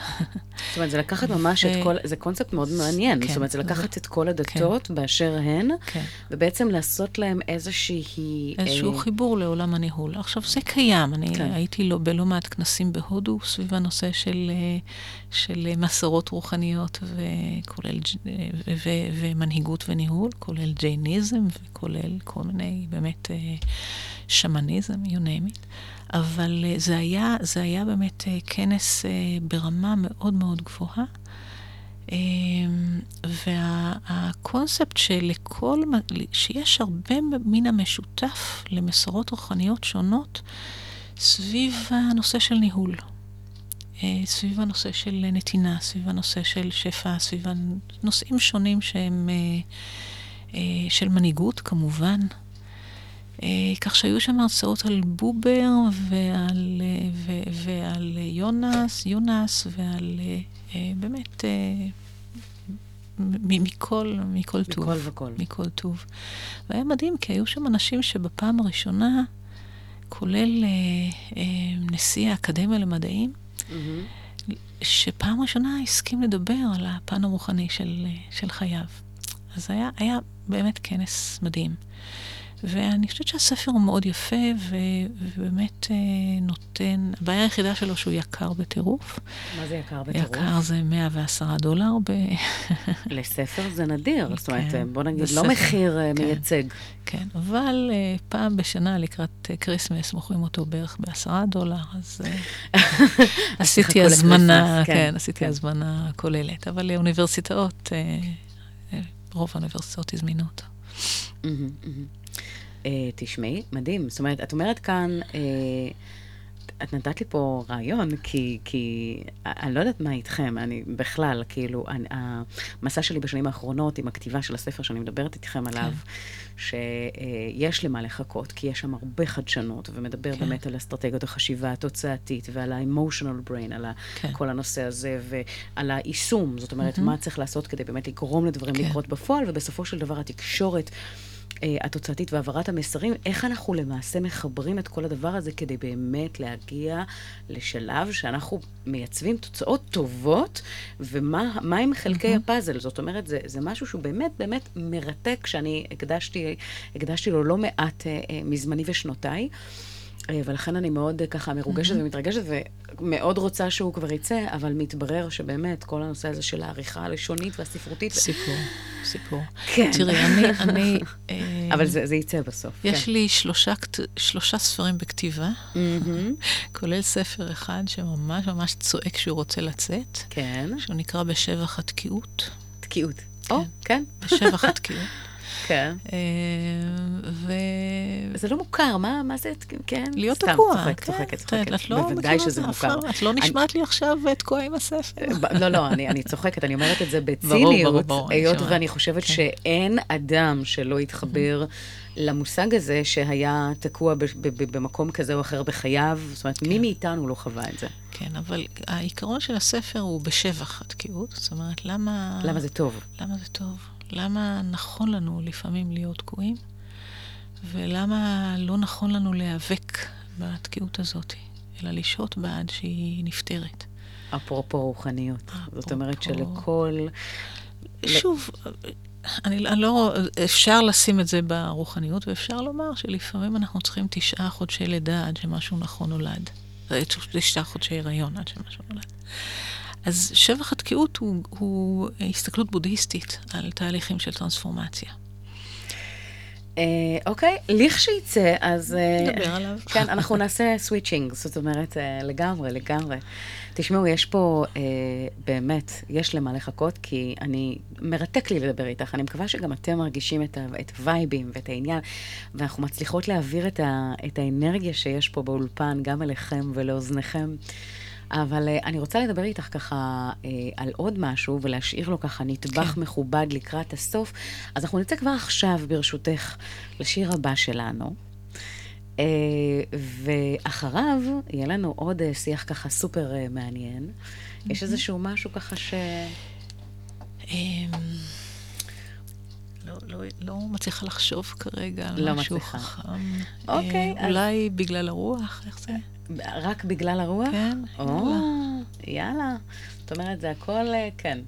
זאת אומרת, זה לקחת ממש את ו- כל, זה קונספט מאוד מעניין. כן, זאת אומרת, זה לקחת את כל הדתות באשר הן, כן. ובעצם לעשות להם איזושהי... איזשהו אה, חיבור לעולם הניהול. עכשיו, זה קיים. אני כן. הייתי לא, בלא מעט כנסים בהודו סביב הנושא של, אה, של אה, מסורות רוחניות, וכולל, ג'- אה, ו- ו- ומנהיגות וניהול, כולל ג'ייניזם, וכולל כל מיני, באמת, אה, שמניזם, you name it. אבל אה, זה היה, זה היה באמת אה, כנס אה, ברמה מאוד מאוד גבוהה. אמ, והקונספט שלכל, שיש הרבה מן המשותף למסורות רוחניות שונות סביב הנושא של ניהול, סביב הנושא של נתינה, סביב הנושא של שפע, סביב נושאים שונים שהם של מנהיגות כמובן. אה, כך שהיו שם הרצאות על בובר ועל, אה, ו, ועל יונס, יונס ועל אה, באמת מ- מכל, מכל טוב. מכל וכל. מכל טוב. והיה מדהים, כי היו שם אנשים שבפעם הראשונה, כולל אה, אה, נשיא האקדמיה למדעים, מהמם. שפעם ראשונה הסכים לדבר על הפן הרוחני של, של חייו. אז היה, היה באמת כנס מדהים. ואני חושבת שהספר הוא מאוד יפה, ו, ובאמת אה, נותן... הבעיה היחידה שלו שהוא יקר בטירוף. מה זה יקר בטירוף? יקר זה 110 דולר ב... לספר זה נדיר, זאת אומרת, כן, בוא נגיד, בספר, לא מחיר אה, כן. מייצג. כן, אבל אה, פעם בשנה לקראת Christmas מוכרים אותו בערך בעשרה דולר, אז עשיתי הזמנה, כן, כן, עשיתי כן. הזמנה כוללת. אבל לאוניברסיטאות, רוב האוניברסיטאות הזמינו אותו. מהמם, מהמם. אה, תשמעי, מדהים. זאת אומרת, את אומרת כאן, אה, את נתת לי פה רעיון, כי, כי אני לא יודעת מה איתכם, אני בכלל, כאילו, אני, המסע שלי בשנים האחרונות עם הכתיבה של הספר שאני מדברת איתכם עליו, שיש למה לחכות, כי יש שם הרבה חדשנות, ומדבר כן. באמת על אסטרטגיות החשיבה התוצאתית, ועל ה-emotional brain, על כן. כל הנושא הזה, ועל היישום, זאת אומרת, מה צריך לעשות כדי באמת לגרום לדברים כן. לקרות בפועל, ובסופו של דבר התקשורת. אה, התוצאתית והעברת המסרים, איך אנחנו למעשה מחברים את כל הדבר הזה כדי באמת להגיע לשלב שאנחנו מייצבים תוצאות טובות, ומה מה הם חלקי הפאזל. זאת אומרת, זה, זה משהו שהוא באמת באמת מרתק, שאני הקדשתי, הקדשתי לו לא מעט אה, אה, מזמני ושנותיי. אה, ולכן אני מאוד אה, ככה מרוגשת ומתרגשת, ומאוד רוצה שהוא כבר יצא, אבל מתברר שבאמת כל הנושא הזה של העריכה הלשונית והספרותית, סיפור, סיפור. כן. תראי, אני, אני... אה, אבל זה, זה יצא בסוף. יש כן. לי שלושה, שלושה ספרים בכתיבה. כולל ספר אחד שממש ממש צועק שהוא רוצה לצאת, כן, שהוא נקרא בשבח התקיעות. תקיעות. או, כן, בשבח התקיעות. כן. אה, ו... זה לא מוכר, מה, מה זה, כן? להיות סתם, תקוע. צוחקת, כן, צוחקת, את- צוחקת. את לא בוודאי שזה מוכר. את לא נשמעת לי עכשיו תקועה עם הספר. לא, לא, אני, אני צוחקת, אני אומרת את זה בציניות, היות. ואני חושבת כן. שאין אדם שלא יתחבר למושג הזה שהיה תקוע ב- ב- ב- במקום כזה או אחר בחייו. זאת אומרת, מי מאיתנו לא חווה את זה? כן, אבל העיקרון של הספר הוא בשבח התקיעות. זאת אומרת, למה... למה זה טוב? למה זה טוב? למה נכון לנו לפעמים להיות תקועים? ולמה לא נכון לנו להיאבק בתקיעות הזאת, אלא לשהות בה עד שהיא נפתרת? אפרופו רוחניות. זאת אומרת אפרופו- שלכל... שוב, אני, אני לא... אפשר לשים את זה ברוחניות, ואפשר לומר שלפעמים אנחנו צריכים תשעה חודשי לידה עד שמשהו נכון נולד. אה, תשעה חודשי הריון עד שמשהו נולד. אז שבח התקיעות הוא, הוא הסתכלות בודהיסטית על תהליכים של טרנספורמציה. אה, אוקיי, לכשיצא, אז... אה, נדבר עליו. כן, אנחנו נעשה סוויצ'ינג, זאת אומרת, אה, לגמרי, לגמרי. תשמעו, יש פה, אה, באמת, יש למה לחכות, כי אני, מרתק לי לדבר איתך. אני מקווה שגם אתם מרגישים את, ה, את הווייבים ואת העניין, ואנחנו מצליחות להעביר את, ה, את האנרגיה שיש פה באולפן, גם אליכם ולאוזניכם. אבל uh, אני רוצה לדבר איתך ככה uh, על עוד משהו, ולהשאיר לו ככה נדבך כן. מכובד לקראת הסוף. אז אנחנו נצא כבר עכשיו, ברשותך, לשיר הבא שלנו. Uh, ואחריו יהיה לנו עוד שיח ככה סופר מעניין. יש איזשהו משהו ככה ש... לא, לא, מצליחה לחשוב כרגע על לא משהו מצליחה. חכם. אוקיי, אה, אז- אולי בגלל הרוח, איך זה? רק בגלל הרוח? כן, או, יאללה. יאללה. זאת אומרת, זה הכל, אה, כן.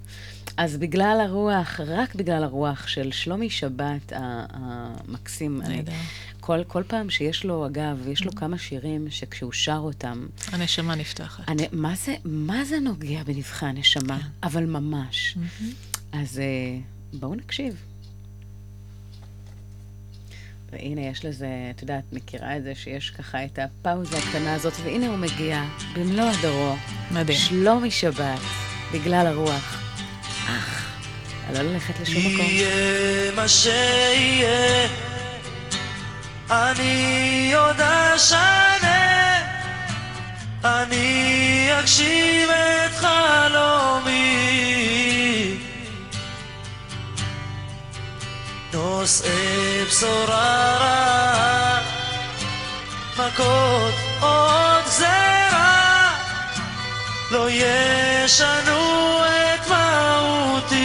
אז בגלל הרוח, רק בגלל הרוח של שלומי שבת המקסים, אני, נהדר. כל, כל פעם שיש לו, אגב, יש לו כמה שירים שכשהוא שר אותם, הנשמה נפתחת. אני, מה, זה, מה זה נוגע בנבחי הנשמה? אבל ממש. אז אה, בואו נקשיב. והנה, יש לזה, את יודעת, מכירה את זה שיש ככה את הפאוזה הקטנה הזאת, והנה הוא מגיע במלוא הדרו. מדהים. שלומי שבת, בגלל הרוח. אך, לא ללכת לשום מקום. יהיה מה שיהיה, אני עוד אשנה, אני אגשים את חלומי. נושאי בשורה רעה, מכות עוד גזרה, לא ישנו את מהותי.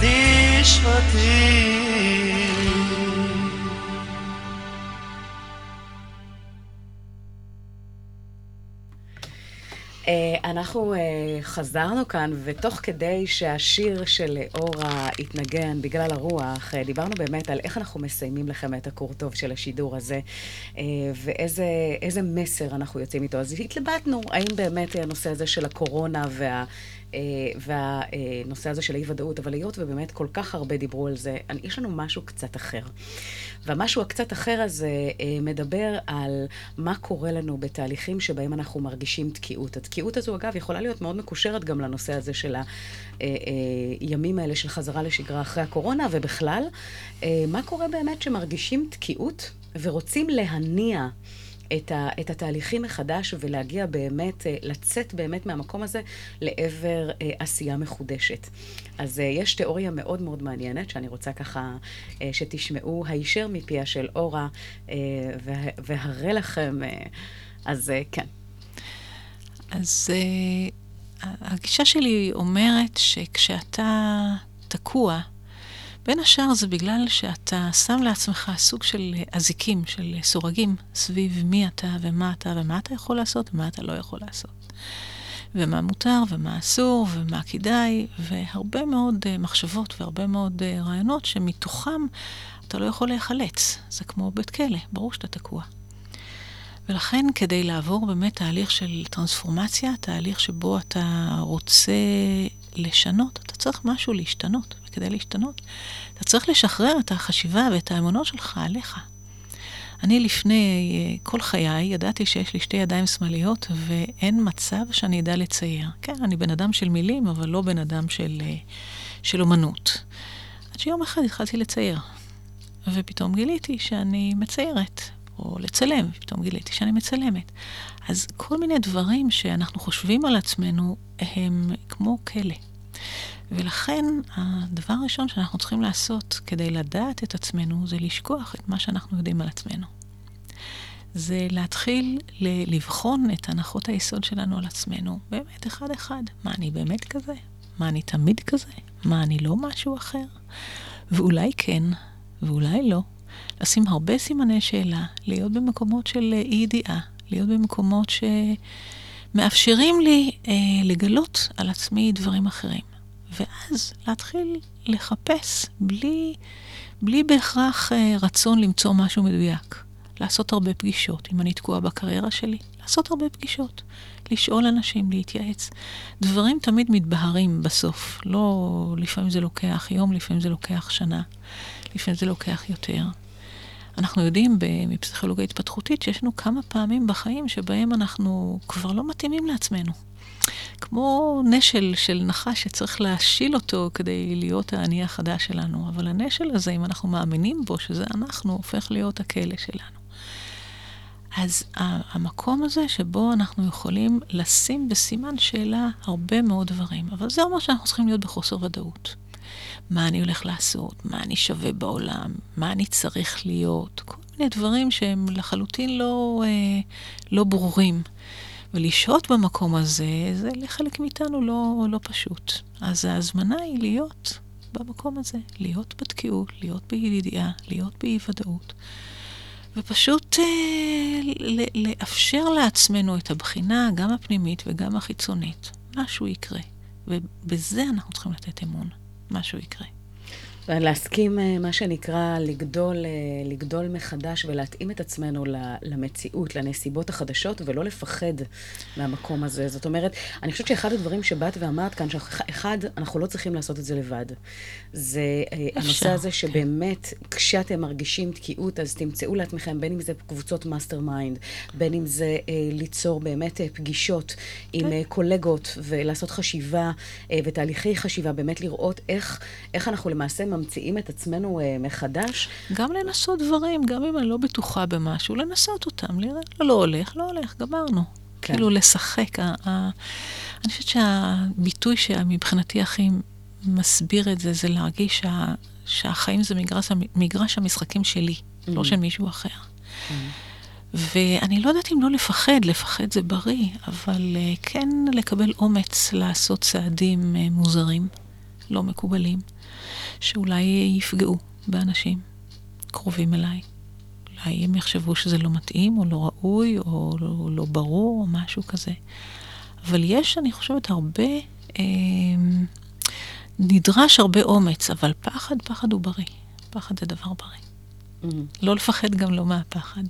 בנשמתי. אה, אנחנו אה, חזרנו כאן, ותוך כדי שהשיר של אורה התנגן בגלל הרוח, אה, דיברנו באמת על איך אנחנו מסיימים לכם את הקור טוב של השידור הזה, ואיזה מסר אנחנו יוצאים איתו. אז התלבטנו, האם באמת הנושא הזה של הקורונה וה... והנושא הזה של האי-ודאות, אבל היות ובאמת כל כך הרבה דיברו על זה, יש לנו משהו קצת אחר. והמשהו הקצת אחר הזה מדבר על מה קורה לנו בתהליכים שבהם אנחנו מרגישים תקיעות. התקיעות הזו, אגב, יכולה להיות מאוד מקושרת גם לנושא הזה של הימים האלה של חזרה לשגרה אחרי הקורונה, ובכלל, מה קורה באמת שמרגישים תקיעות ורוצים להניע את, ה, את התהליכים מחדש ולהגיע באמת, לצאת באמת מהמקום הזה לעבר עשייה מחודשת. אז יש תיאוריה מאוד מאוד מעניינת, שאני רוצה ככה שתשמעו הישר מפיה של אורה, והראה לכם, אז כן. אז הגישה שלי אומרת שכשאתה תקוע, בין השאר זה בגלל שאתה שם לעצמך סוג של אזיקים, של סורגים, סביב מי אתה ומה אתה ומה אתה יכול לעשות ומה אתה לא יכול לעשות. ומה מותר ומה אסור ומה כדאי, והרבה מאוד uh, מחשבות והרבה מאוד uh, רעיונות שמתוכם אתה לא יכול להיחלץ. זה כמו בית כלא, ברור שאתה תקוע. ולכן כדי לעבור באמת תהליך של טרנספורמציה, תהליך שבו אתה רוצה לשנות, אתה צריך משהו להשתנות. וכדי להשתנות, אתה צריך לשחרר את החשיבה ואת האמונות שלך עליך. אני לפני כל חיי ידעתי שיש לי שתי ידיים שמאליות ואין מצב שאני אדע לצייר. כן, אני בן אדם של מילים, אבל לא בן אדם של, של אומנות. עד שיום אחד התחלתי לצייר, ופתאום גיליתי שאני מציירת. או לצלם, פתאום גיליתי שאני מצלמת. אז כל מיני דברים שאנחנו חושבים על עצמנו הם כמו כלא. ולכן הדבר הראשון שאנחנו צריכים לעשות כדי לדעת את עצמנו זה לשכוח את מה שאנחנו יודעים על עצמנו. זה להתחיל ל- לבחון את הנחות היסוד שלנו על עצמנו, באמת אחד-אחד. מה, אני באמת כזה? מה, אני תמיד כזה? מה, אני לא משהו אחר? ואולי כן, ואולי לא. לשים הרבה סימני שאלה, להיות במקומות של אי ידיעה, להיות במקומות שמאפשרים לי אה, לגלות על עצמי דברים אחרים. ואז להתחיל לחפש בלי, בלי בהכרח אה, רצון למצוא משהו מדויק. לעשות הרבה פגישות, אם אני תקועה בקריירה שלי, לעשות הרבה פגישות. לשאול אנשים, להתייעץ. דברים תמיד מתבהרים בסוף. לא, לפעמים זה לוקח יום, לפעמים זה לוקח שנה, לפעמים זה לוקח יותר. אנחנו יודעים מפסיכולוגיה התפתחותית שיש לנו כמה פעמים בחיים שבהם אנחנו כבר לא מתאימים לעצמנו. כמו נשל של נחש שצריך להשיל אותו כדי להיות האני החדש שלנו. אבל הנשל הזה, אם אנחנו מאמינים בו שזה אנחנו, הופך להיות הכלא שלנו. אז המקום הזה שבו אנחנו יכולים לשים בסימן שאלה הרבה מאוד דברים, אבל זה אומר שאנחנו צריכים להיות בחוסר ודאות. מה אני הולך לעשות, מה אני שווה בעולם, מה אני צריך להיות, כל מיני דברים שהם לחלוטין לא, אה, לא ברורים. ולשהות במקום הזה, זה לחלק מאיתנו לא, לא פשוט. אז ההזמנה היא להיות במקום הזה, להיות בתקיעות, להיות בידיעה, להיות באי-ודאות. ופשוט אה, לאפשר לעצמנו את הבחינה, גם הפנימית וגם החיצונית. משהו יקרה. ובזה אנחנו צריכים לתת אמון. משהו יקרה. להסכים, אה, מה שנקרא, לגדול, אה, לגדול מחדש ולהתאים את עצמנו למציאות, לנסיבות החדשות, ולא לפחד מהמקום הזה. זאת אומרת, אני חושבת שאחד הדברים שבאת ואמרת כאן, שאחד, אנחנו לא צריכים לעשות את זה לבד. זה אה, אפשר, הנושא הזה כן. שבאמת, כן. כשאתם מרגישים תקיעות, אז תמצאו לעצמכם, בין אם זה קבוצות mastermind, בין אם זה אה, ליצור באמת אה, פגישות עם כן. אה, קולגות, ולעשות חשיבה אה, ותהליכי חשיבה, באמת לראות איך, איך אנחנו למעשה ממציאים את עצמנו uh, מחדש. גם לנסות דברים, גם אם אני לא בטוחה במשהו, לנסות אותם, לראות, לא, לא הולך, לא הולך, גמרנו. כן. כאילו לשחק. ה- ה- אני חושבת שהביטוי שמבחינתי הכי מסביר את זה, זה להרגיש שה- שהחיים זה מגרש, מגרש המשחקים שלי, mm. לא של מישהו אחר. Mm. ואני לא יודעת אם לא לפחד, לפחד זה בריא, אבל uh, כן לקבל אומץ לעשות צעדים uh, מוזרים, לא מקובלים. שאולי יפגעו באנשים קרובים אליי. אולי הם יחשבו שזה לא מתאים, או לא ראוי, או לא, לא ברור, או משהו כזה. אבל יש, אני חושבת, הרבה, אה, נדרש הרבה אומץ, אבל פחד, פחד הוא בריא. פחד זה דבר בריא. לא לפחד גם לא מהפחד.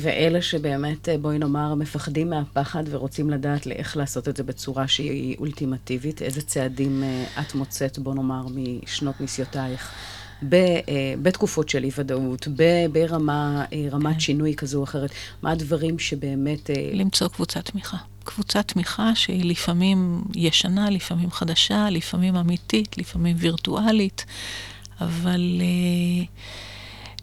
ואלה שבאמת, אה, בואי נאמר, מפחדים מהפחד ורוצים לדעת לאיך לעשות את זה בצורה שהיא אולטימטיבית, איזה צעדים אה, את מוצאת, בוא נאמר, משנות ניסיותייך? ב, אה, בתקופות של אי-ודאות, ב- ברמה, אה, רמת שינוי כזו או אחרת, מה הדברים שבאמת... למצוא קבוצת תמיכה. קבוצת תמיכה שהיא לפעמים ישנה, לפעמים חדשה, לפעמים אמיתית, לפעמים וירטואלית, אבל uh,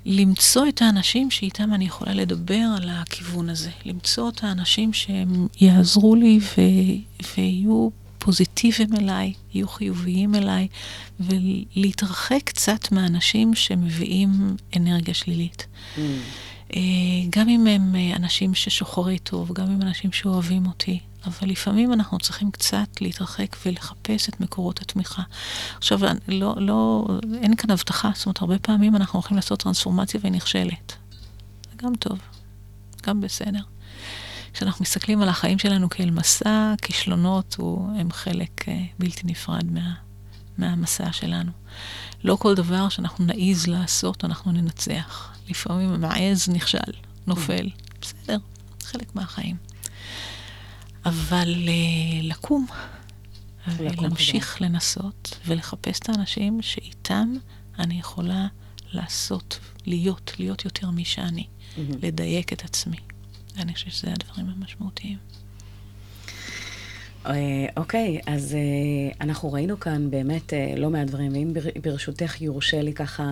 למצוא את האנשים שאיתם אני יכולה לדבר על הכיוון הזה. למצוא את האנשים שהם יעזרו לי ו- ויהיו פוזיטיביים אליי, יהיו חיוביים אליי, ולהתרחק קצת מהאנשים שמביאים אנרגיה שלילית. Mm. אה, גם אם הם אנשים ששוחרי טוב, גם אם אנשים שאוהבים אותי, אבל לפעמים אנחנו צריכים קצת להתרחק ולחפש את מקורות התמיכה. עכשיו, לא, לא, אין כאן הבטחה, זאת אומרת, הרבה פעמים אנחנו הולכים לעשות טרנספורמציה והיא נכשלת. זה גם טוב, גם בסדר. כשאנחנו מסתכלים על החיים שלנו כאל מסע, כישלונות הוא, הם חלק uh, בלתי נפרד מה, מהמסע שלנו. לא כל דבר שאנחנו נעיז לעשות, אנחנו ננצח. לפעמים המעז נכשל, נופל. בסדר, חלק מהחיים. אבל uh, לקום, ולהמשיך לנסות ולחפש את האנשים שאיתם אני יכולה לעשות, להיות, להיות יותר מי שאני, mm-hmm. לדייק את עצמי. אני חושבת שזה הדברים המשמעותיים. אוקיי, אז אה, אנחנו ראינו כאן באמת אה, לא מעט דברים, ואם ברשותך יורשה לי ככה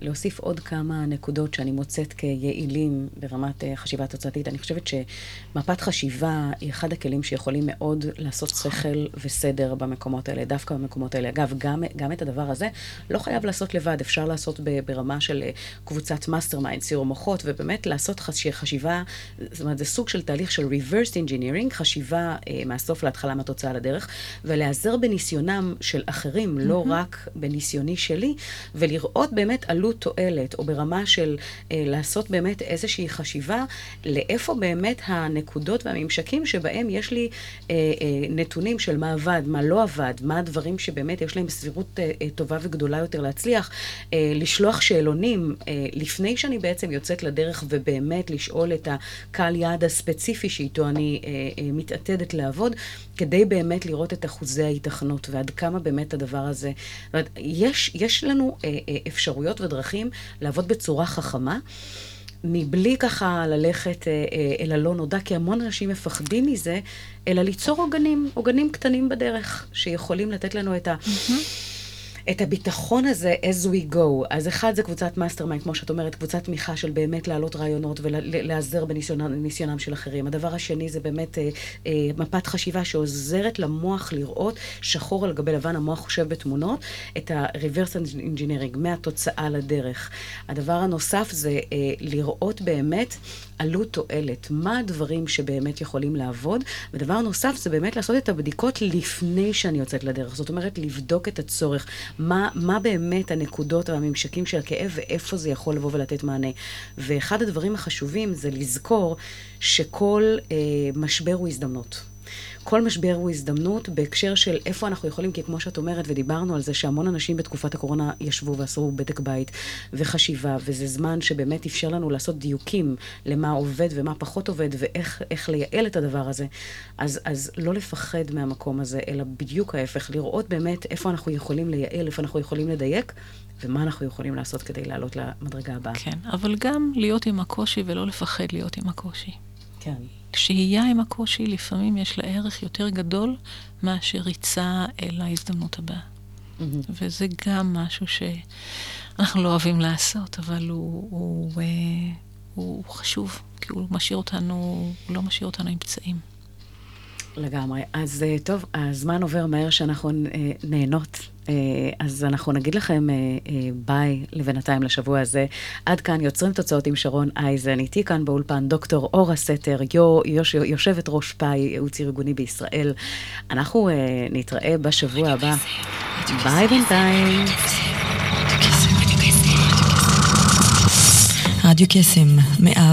להוסיף עוד כמה נקודות שאני מוצאת כיעילים ברמת אה, חשיבה תוצאתית, אני חושבת שמפת חשיבה היא אחד הכלים שיכולים מאוד לעשות שכל וסדר במקומות האלה, דווקא במקומות האלה. אגב, גם, גם את הדבר הזה לא חייב לעשות לבד, אפשר לעשות ברמה של קבוצת mastermind, סיעור מוחות, ובאמת לעשות חשיבה, זאת אומרת, זה סוג של תהליך של reverse engineering, חשיבה מהסוף להתחלה. מהתוצאה לדרך, ולהיעזר בניסיונם של אחרים, mm-hmm. לא רק בניסיוני שלי, ולראות באמת עלות תועלת, או ברמה של אה, לעשות באמת איזושהי חשיבה לאיפה באמת הנקודות והממשקים שבהם יש לי אה, אה, נתונים של מה עבד, מה לא עבד, מה הדברים שבאמת יש להם סבירות אה, אה, טובה וגדולה יותר להצליח, אה, לשלוח שאלונים אה, לפני שאני בעצם יוצאת לדרך ובאמת לשאול את הקהל יעד הספציפי שאיתו אני אה, אה, מתעתדת לעבוד, כדי באמת לראות את אחוזי ההיתכנות ועד כמה באמת הדבר הזה... יש, יש לנו אה, אה, אפשרויות ודרכים לעבוד בצורה חכמה. מבלי ככה ללכת אה, אה, אל הלא נודע, כי המון אנשים מפחדים מזה, אלא ליצור עוגנים, עוגנים קטנים בדרך, שיכולים לתת לנו את ה... Mm-hmm. את הביטחון הזה as we go. אז אחד זה קבוצת mastermind, כמו שאת אומרת, קבוצת תמיכה של באמת להעלות רעיונות ולהיעזר בניסיונם של אחרים. הדבר השני זה באמת אה, אה, מפת חשיבה שעוזרת למוח לראות שחור על גבי לבן, המוח חושב בתמונות, את ה-reverse engineering, מהתוצאה לדרך. הדבר הנוסף זה אה, לראות באמת עלות תועלת, מה הדברים שבאמת יכולים לעבוד, ודבר נוסף זה באמת לעשות את הבדיקות לפני שאני יוצאת לדרך. זאת אומרת, לבדוק את הצורך. מה, מה באמת הנקודות והממשקים של הכאב ואיפה זה יכול לבוא ולתת מענה. ואחד הדברים החשובים זה לזכור שכל אה, משבר הוא הזדמנות. כל משבר הוא הזדמנות בהקשר של איפה אנחנו יכולים, כי כמו שאת אומרת, ודיברנו על זה שהמון אנשים בתקופת הקורונה ישבו ועשו בדק בית וחשיבה, וזה זמן שבאמת אפשר לנו לעשות דיוקים למה עובד ומה פחות עובד, ואיך לייעל את הדבר הזה. אז, אז לא לפחד מהמקום הזה, אלא בדיוק ההפך, לראות באמת איפה אנחנו יכולים לייעל, איפה אנחנו יכולים לדייק, ומה אנחנו יכולים לעשות כדי לעלות למדרגה הבאה. כן, אבל גם להיות עם הקושי ולא לפחד להיות עם הקושי. כן. שהייה עם הקושי, לפעמים יש לה ערך יותר גדול מאשר ריצה אל ההזדמנות הבאה. Mm-hmm. וזה גם משהו שאנחנו לא אוהבים לעשות, אבל הוא, הוא, הוא, אה, הוא חשוב, כי הוא משאיר אותנו, הוא לא משאיר אותנו עם פצעים. לגמרי. אז אה, טוב, הזמן עובר מהר שאנחנו אה, נהנות. אה, אז אנחנו נגיד לכם ביי לבינתיים לשבוע הזה. עד כאן יוצרים תוצאות עם שרון אייזן. איתי כאן באולפן דוקטור אורה סתר, יוש, יושבת ראש פאי, ייעוץ ארגוני בישראל. אנחנו נתראה בשבוע הבא. ביי בינתיים. רדיו קסם, מאה